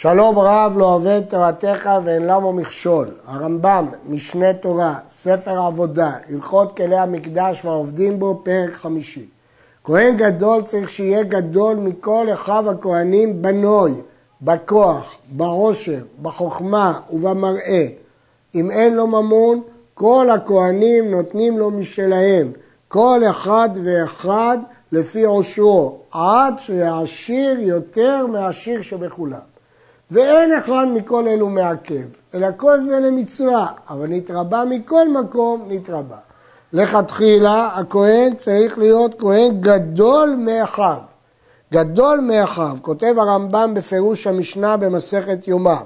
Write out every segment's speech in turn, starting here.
שלום רב לא אוהב תורתך ואין למה מכשול. הרמב"ם, משנה תורה, ספר עבודה, הלכות כלי המקדש והעובדים בו, פרק חמישי. כהן גדול צריך שיהיה גדול מכל אחיו הכהנים בנוי, בכוח, בעושר, בחוכמה ובמראה. אם אין לו ממון, כל הכהנים נותנים לו משלהם, כל אחד ואחד לפי עושרו, עד שיעשיר יותר מהעשיר שבכולם. ואין אחד מכל אלו מעכב, אלא כל זה למצווה, אבל נתרבה מכל מקום, נתרבה. לכתחילה הכהן צריך להיות כהן גדול מאחיו. גדול מאחיו, כותב הרמב"ם בפירוש המשנה במסכת יומא.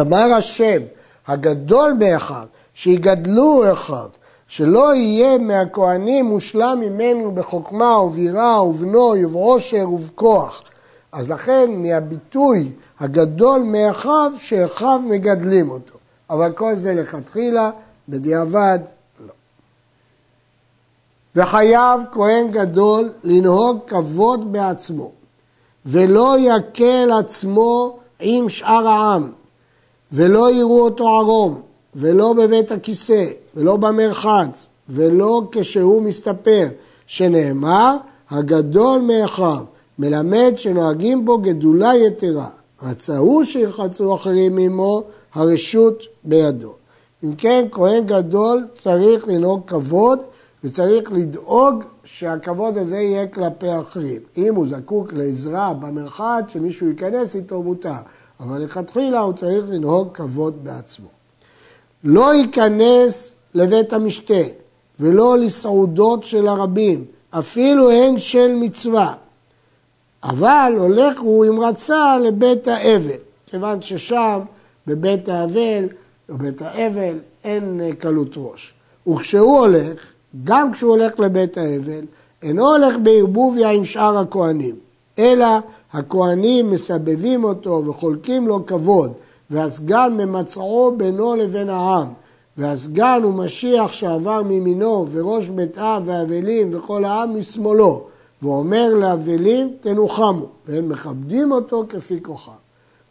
אמר השם, הגדול מאחיו, שיגדלו אחיו, שלא יהיה מהכהנים מושלם ממנו בחוכמה ובירה ובנוי ובעושר ובכוח. אז לכן מהביטוי הגדול מאחיו, שאחיו מגדלים אותו. אבל כל זה לכתחילה, בדיעבד, לא. וחייב כהן גדול לנהוג כבוד בעצמו, ולא יקל עצמו עם שאר העם, ולא יראו אותו ערום, ולא בבית הכיסא, ולא במרחץ, ולא כשהוא מסתפר, שנאמר, הגדול מאחיו, מלמד שנוהגים בו גדולה יתרה. רצה הוא שירחצו אחרים עמו, הרשות בידו. אם כן, כהן גדול צריך לנהוג כבוד וצריך לדאוג שהכבוד הזה יהיה כלפי אחרים. אם הוא זקוק לעזרה במרחץ, שמישהו ייכנס איתו מותר, אבל לכתחילה הוא צריך לנהוג כבוד בעצמו. לא ייכנס לבית המשתה ולא לסעודות של הרבים, אפילו הן של מצווה. אבל הולך הוא עם רצה לבית האבל, כיוון ששם בבית האבל או בית האבל אין קלות ראש. וכשהוא הולך, גם כשהוא הולך לבית האבל, אינו הולך בערבוביה עם שאר הכהנים, אלא הכהנים מסבבים אותו וחולקים לו כבוד, והסגן ממצעו בינו לבין העם, והסגן הוא משיח שעבר מימינו, וראש בית אב ואבלים וכל העם משמאלו. ואומר לאבלים תנוחמו, והם מכבדים אותו כפי כוחם.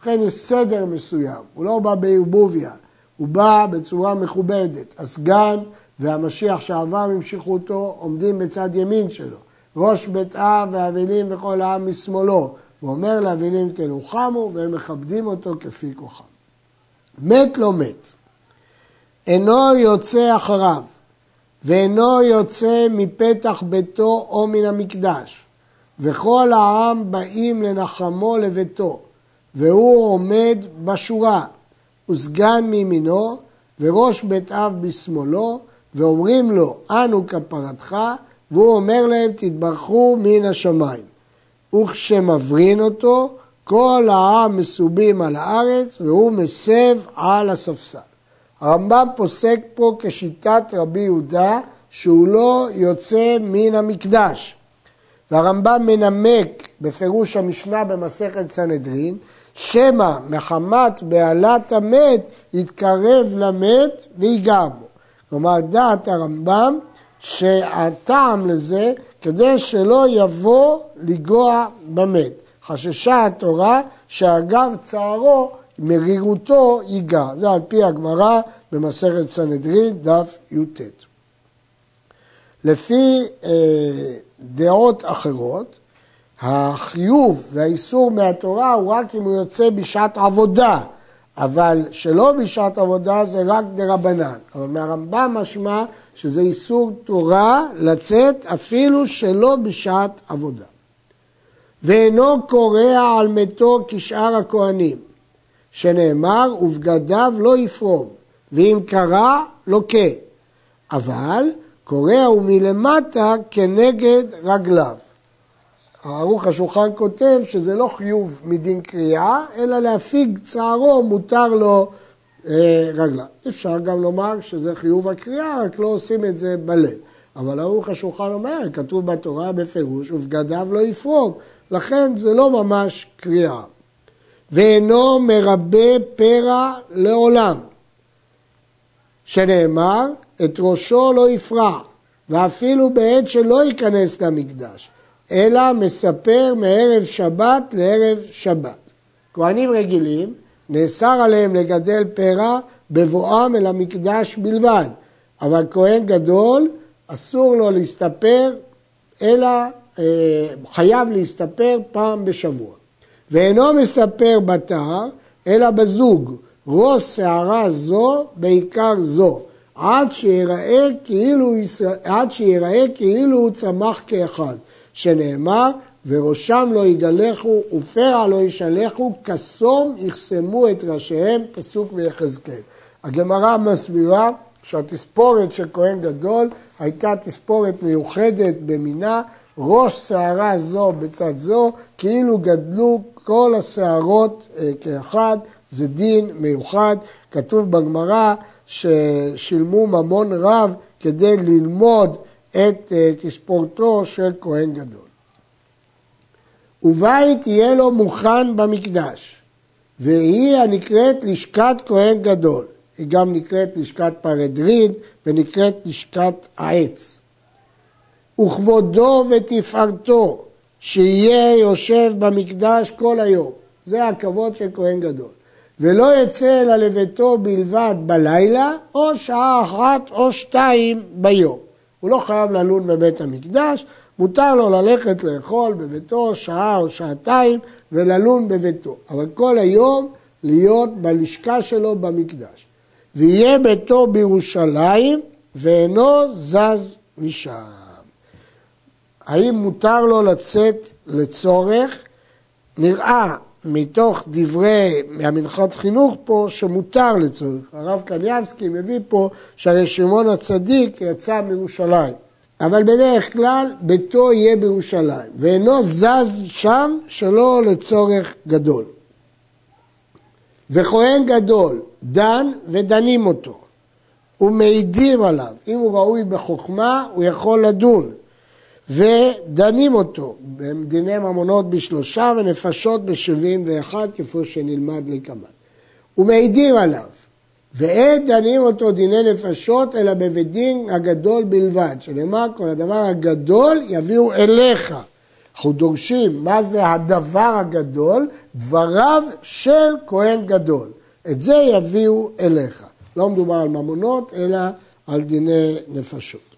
לכן יש סדר מסוים, הוא לא בא בערבוביה, הוא בא בצורה מכובדת. הסגן והמשיח שעבר אותו עומדים בצד ימין שלו. ראש בית אב והאבלים וכל העם משמאלו, ואומר לאבלים תנוחמו, והם מכבדים אותו כפי כוחם. מת לא מת, אינו יוצא אחריו, ואינו יוצא מפתח ביתו או מן המקדש, וכל העם באים לנחמו לביתו, והוא עומד בשורה, וסגן מימינו, וראש בית אב בשמאלו, ואומרים לו, אנו כפרתך, והוא אומר להם, תתברכו מן השמיים. וכשמברין אותו, כל העם מסובים על הארץ, והוא מסב על הספסל. הרמב"ם פוסק פה כשיטת רבי יהודה שהוא לא יוצא מן המקדש. והרמב"ם מנמק בפירוש המשנה במסכת סנהדרין, שמא מחמת בהלת המת יתקרב למת ויגע בו. כלומר, דעת הרמב"ם שהטעם לזה כדי שלא יבוא לגוע במת. חששה התורה שאגב צערו מרירותו ייגע. זה על פי הגמרא במסכת סנהדרין, דף י"ט. לפי אה, דעות אחרות, החיוב והאיסור מהתורה הוא רק אם הוא יוצא בשעת עבודה, אבל שלא בשעת עבודה זה רק דרבנן. אבל מהרמב"ם משמע שזה איסור תורה לצאת אפילו שלא בשעת עבודה. ואינו קורע על מתו כשאר הכהנים, שנאמר, ובגדיו לא יפרום, ואם קרע, לוקה. אבל קורע הוא מלמטה כנגד רגליו. ערוך השולחן כותב שזה לא חיוב מדין קריאה, אלא להפיג צערו מותר לו אה, רגליו. אפשר גם לומר שזה חיוב הקריאה, רק לא עושים את זה בלב. אבל ערוך השולחן אומר, כתוב בתורה בפירוש, ובגדיו לא יפרוג, לכן זה לא ממש קריאה. ואינו מרבה פרע לעולם, שנאמר, את ראשו לא יפרע, ואפילו בעת שלא ייכנס למקדש, אלא מספר מערב שבת לערב שבת. כהנים רגילים, נאסר עליהם לגדל פרע בבואם אל המקדש בלבד, אבל כהן גדול אסור לו להסתפר, אלא אה, חייב להסתפר פעם בשבוע. ואינו מספר בתר, אלא בזוג, ראש שערה זו בעיקר זו, עד שיראה כאילו, עד שיראה כאילו הוא צמח כאחד, שנאמר, וראשם לא יגלחו ופרע לא ישלחו, כסום יחסמו את ראשיהם, פסוק ויחזקאל. הגמרא מסבירה שהתספורת של כהן גדול הייתה תספורת מיוחדת במינה, ראש שערה זו בצד זו, כאילו גדלו כל השערות אה, כאחד, זה דין מיוחד. כתוב בגמרא ששילמו ממון רב כדי ללמוד את אה, תספורתו של כהן גדול. ובית יהיה לו מוכן במקדש, והיא הנקראת לשכת כהן גדול. היא גם נקראת לשכת פרדרין ונקראת לשכת העץ. וכבודו ותפארתו, שיהיה יושב במקדש כל היום. זה הכבוד של כהן גדול. ולא יצא אלא לביתו בלבד בלילה, או שעה אחת או שתיים ביום. הוא לא חייב ללון בבית המקדש, מותר לו ללכת לאכול בביתו שעה או שעתיים וללון בביתו, אבל כל היום להיות בלשכה שלו במקדש. ויהיה ביתו בירושלים ואינו זז משם. האם מותר לו לצאת לצורך? נראה מתוך דברי המנחת חינוך פה שמותר לצורך. הרב קניאבסקי מביא פה שהרי שמעון הצדיק יצא מירושלים. אבל בדרך כלל ביתו יהיה בירושלים, ואינו זז שם שלא לצורך גדול. וכהן גדול דן ודנים אותו, ומעידים עליו. אם הוא ראוי בחוכמה, הוא יכול לדון. ודנים אותו בדיני ממונות בשלושה ונפשות בשבעים ואחד, כפי שנלמד לקמן. ומעידים עליו. ואין דנים אותו דיני נפשות, אלא בבית דין הגדול בלבד, שנאמר כל הדבר הגדול יביאו אליך. אנחנו דורשים מה זה הדבר הגדול, דבריו של כהן גדול. את זה יביאו אליך. לא מדובר על ממונות, אלא על דיני נפשות.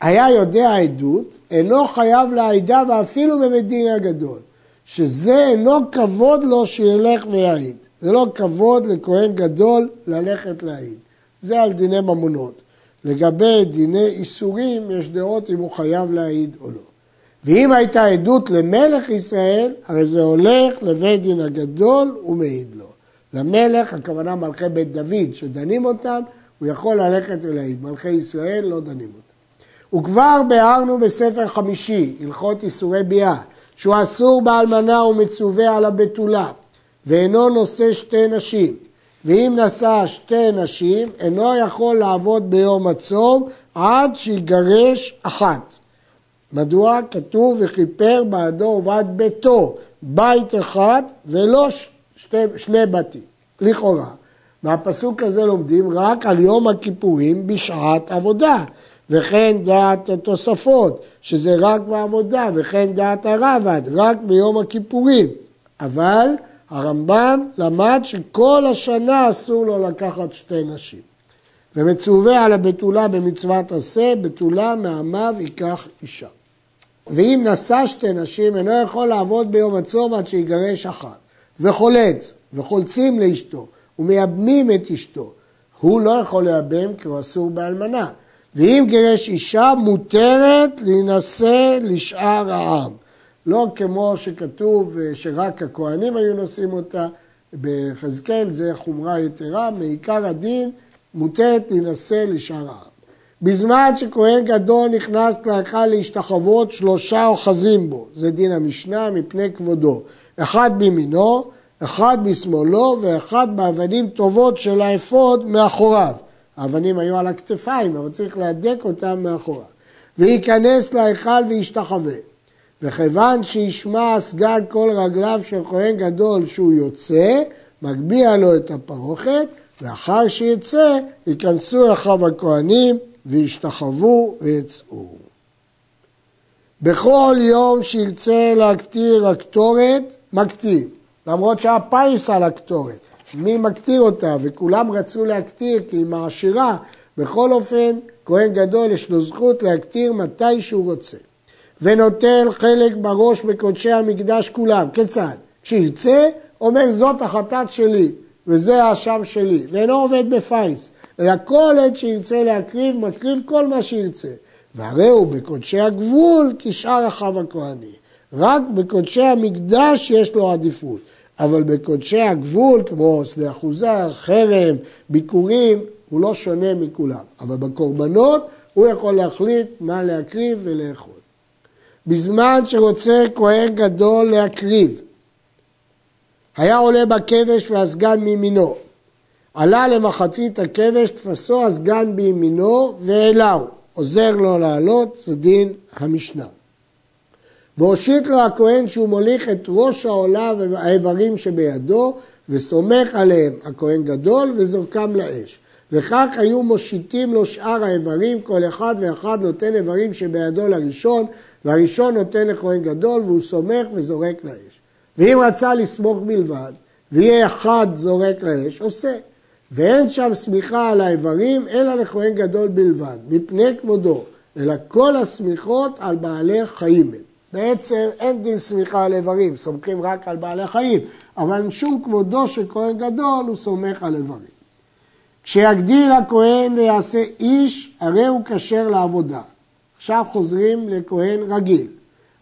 היה יודע עדות, אינו חייב לעדה ואפילו בבית דין הגדול, שזה אינו כבוד לו שילך ויעיד. זה לא כבוד לכהן גדול ללכת להעיד. זה על דיני ממונות. לגבי דיני איסורים, יש דעות אם הוא חייב להעיד או לא. ואם הייתה עדות למלך ישראל, הרי זה הולך לבית דין הגדול ומעיד לו. למלך, הכוונה מלכי בית דוד, שדנים אותם, הוא יכול ללכת ולהעיד. מלכי ישראל לא דנים אותם. וכבר ביארנו בספר חמישי, הלכות איסורי ביאה, שהוא אסור באלמנה ומצווה על הבתולה. ואינו נושא שתי נשים, ואם נשא שתי נשים, אינו יכול לעבוד ביום הצום עד שיגרש אחת. מדוע? כתוב וכיפר בעדו ובעד ביתו, בית אחד ולא שתי, שני בתים, לכאורה. מהפסוק הזה לומדים רק על יום הכיפורים בשעת עבודה, וכן דעת התוספות, שזה רק בעבודה, וכן דעת הרבד, רק ביום הכיפורים. אבל הרמב"ם למד שכל השנה אסור לו לקחת שתי נשים. ומצווה על הבתולה במצוות עשה, בתולה מעמיו ייקח אישה. ואם נשא שתי נשים, אינו יכול לעבוד ביום הצום עד שיגרש אחת. וחולץ, וחולצים לאשתו, ומייבמים את אשתו. הוא לא יכול לייבם כי הוא אסור באלמנה. ואם גירש אישה, מותרת להינשא לשאר העם. לא כמו שכתוב אה, שרק הכהנים היו נושאים אותה, ביחזקאל זה חומרה יתרה, מעיקר הדין מותרת להינשא לשאר העם. בזמן שכהן גדול נכנס להיכל להשתחוות, שלושה אוחזים בו, זה דין המשנה מפני כבודו, אחד בימינו, אחד בשמאלו ואחד באבנים טובות של האפוד מאחוריו. האבנים היו על הכתפיים, אבל צריך להדק אותם מאחוריו. וייכנס להיכל וישתחווה. וכיוון שישמע הסגן כל רגליו של כהן גדול שהוא יוצא, מגביה לו את הפרוכת, ואחר שיצא, ייכנסו אחיו הכהנים וישתחוו ויצאו. בכל יום שירצה להקטיר הקטורת, מקטיר. למרות שהיה פיס על הקטורת. מי מקטיר אותה? וכולם רצו להקטיר כי היא מעשירה. בכל אופן, כהן גדול יש לו זכות להקטיר מתי שהוא רוצה. ונוטל חלק בראש בקודשי המקדש כולם. כיצד? כשירצה, אומר זאת החטאת שלי, וזה האשם שלי, ואינו עובד בפיס, אלא כל עת שירצה להקריב, מקריב כל מה שירצה. והרי הוא בקודשי הגבול כשאר אחיו הכהני. רק בקודשי המקדש יש לו עדיפות, אבל בקודשי הגבול, כמו שדה אחוזה, חרם, ביקורים, הוא לא שונה מכולם. אבל בקורבנות הוא יכול להחליט מה להקריב ולאכול. בזמן שרוצה כהן גדול להקריב, היה עולה בכבש והסגן מימינו. עלה למחצית הכבש, תפסו הסגן בימינו והעלהו. עוזר לו לעלות, זה דין המשנה. והושיט לו הכהן שהוא מוליך את ראש העולה והאיברים שבידו, וסומך עליהם הכהן גדול וזורקם לאש. וכך היו מושיטים לו שאר האיברים, כל אחד ואחד נותן איברים שבידו לראשון, והראשון נותן לכהן גדול והוא סומך וזורק לאש. ואם רצה לסמוך בלבד, ויהיה אחד זורק לאש, עושה. ואין שם סמיכה על האיברים, אלא לכהן גדול בלבד, מפני כבודו, אלא כל הסמיכות על בעלי חיים הם. בעצם אין דין סמיכה על איברים, סומכים רק על בעלי חיים, אבל משום כבודו של כהן גדול הוא סומך על איברים. כשיגדיל הכהן ויעשה איש, הרי הוא כשר לעבודה. עכשיו חוזרים לכהן רגיל.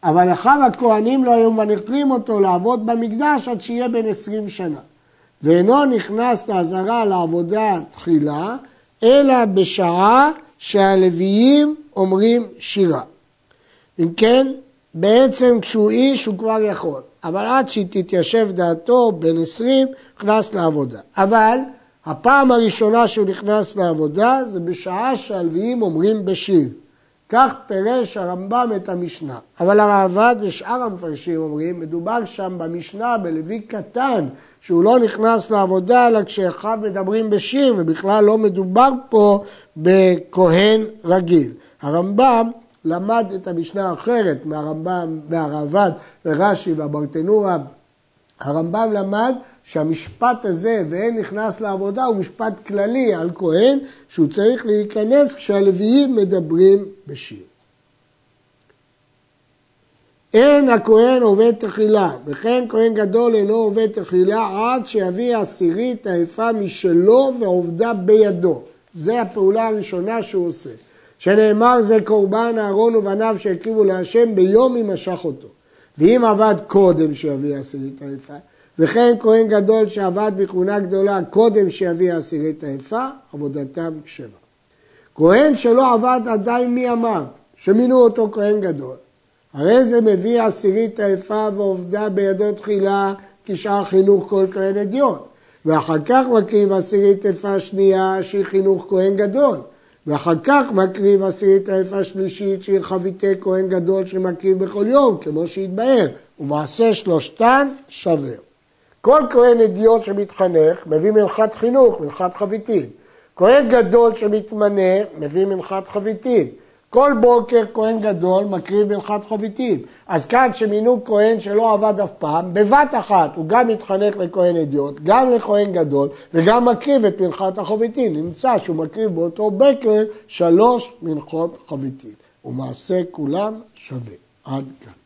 אבל אחיו הכהנים לא היו מניחים אותו לעבוד במקדש עד שיהיה בן עשרים שנה. ואינו נכנס לעזרה לעבודה תחילה, אלא בשעה שהלוויים אומרים שירה. אם כן, בעצם כשהוא איש הוא כבר יכול, אבל עד שתתיישב דעתו, בן עשרים, נכנס לעבודה. אבל הפעם הראשונה שהוא נכנס לעבודה זה בשעה שהלוויים אומרים בשיר. כך פירש הרמב"ם את המשנה. אבל הרעב"ד ושאר המפרשים אומרים, מדובר שם במשנה בלוי קטן, שהוא לא נכנס לעבודה אלא כשאחיו מדברים בשיר, ובכלל לא מדובר פה בכהן רגיל. הרמב"ם למד את המשנה האחרת מהרמב"ם, מהרעב"ד ורש"י והברטנורה. הרמב"ם למד שהמשפט הזה, ואין נכנס לעבודה, הוא משפט כללי על כהן, שהוא צריך להיכנס כשהלוויים מדברים בשיר. אין הכהן עובד תחילה, וכן כהן גדול אינו עובד תחילה עד שיביא עשירית העיפה משלו ועובדה בידו. זה הפעולה הראשונה שהוא עושה. שנאמר זה קורבן אהרון ובניו שהקריבו להשם ביום אם משך אותו. ואם עבד קודם שיביא עשירית העיפה, וכן כהן גדול שעבד בכהונה גדולה קודם שיביא עשירית העיפה, עבודתם כשרה. כהן שלא עבד עדיין מימיו, שמינו אותו כהן גדול, הרי זה מביא עשירית העיפה ועובדה בידו תחילה כשאר חינוך כל כהן אדיוט. ואחר כך מקריב עשירית עיפה שנייה שהיא חינוך כהן גדול. ואחר כך מקריב עשירית העיפה שלישית שהיא חביתי כהן גדול שמקריב בכל יום, כמו שהתבהר, ומעשה שלושתן שווה. כל כהן אדיוט שמתחנך מביא מנחת חינוך, מנחת חביתין. כהן גדול שמתמנה מביא מנחת חביתין. כל בוקר כהן גדול מקריב מנחת חביתין. אז כאן שמינו כהן שלא עבד אף פעם, בבת אחת הוא גם מתחנך לכהן אדיוט, גם לכהן גדול, וגם מקריב את מנחת החביתין. נמצא שהוא מקריב באותו בקר שלוש מנחות חביתין. ומעשה כולם שווה. עד כאן.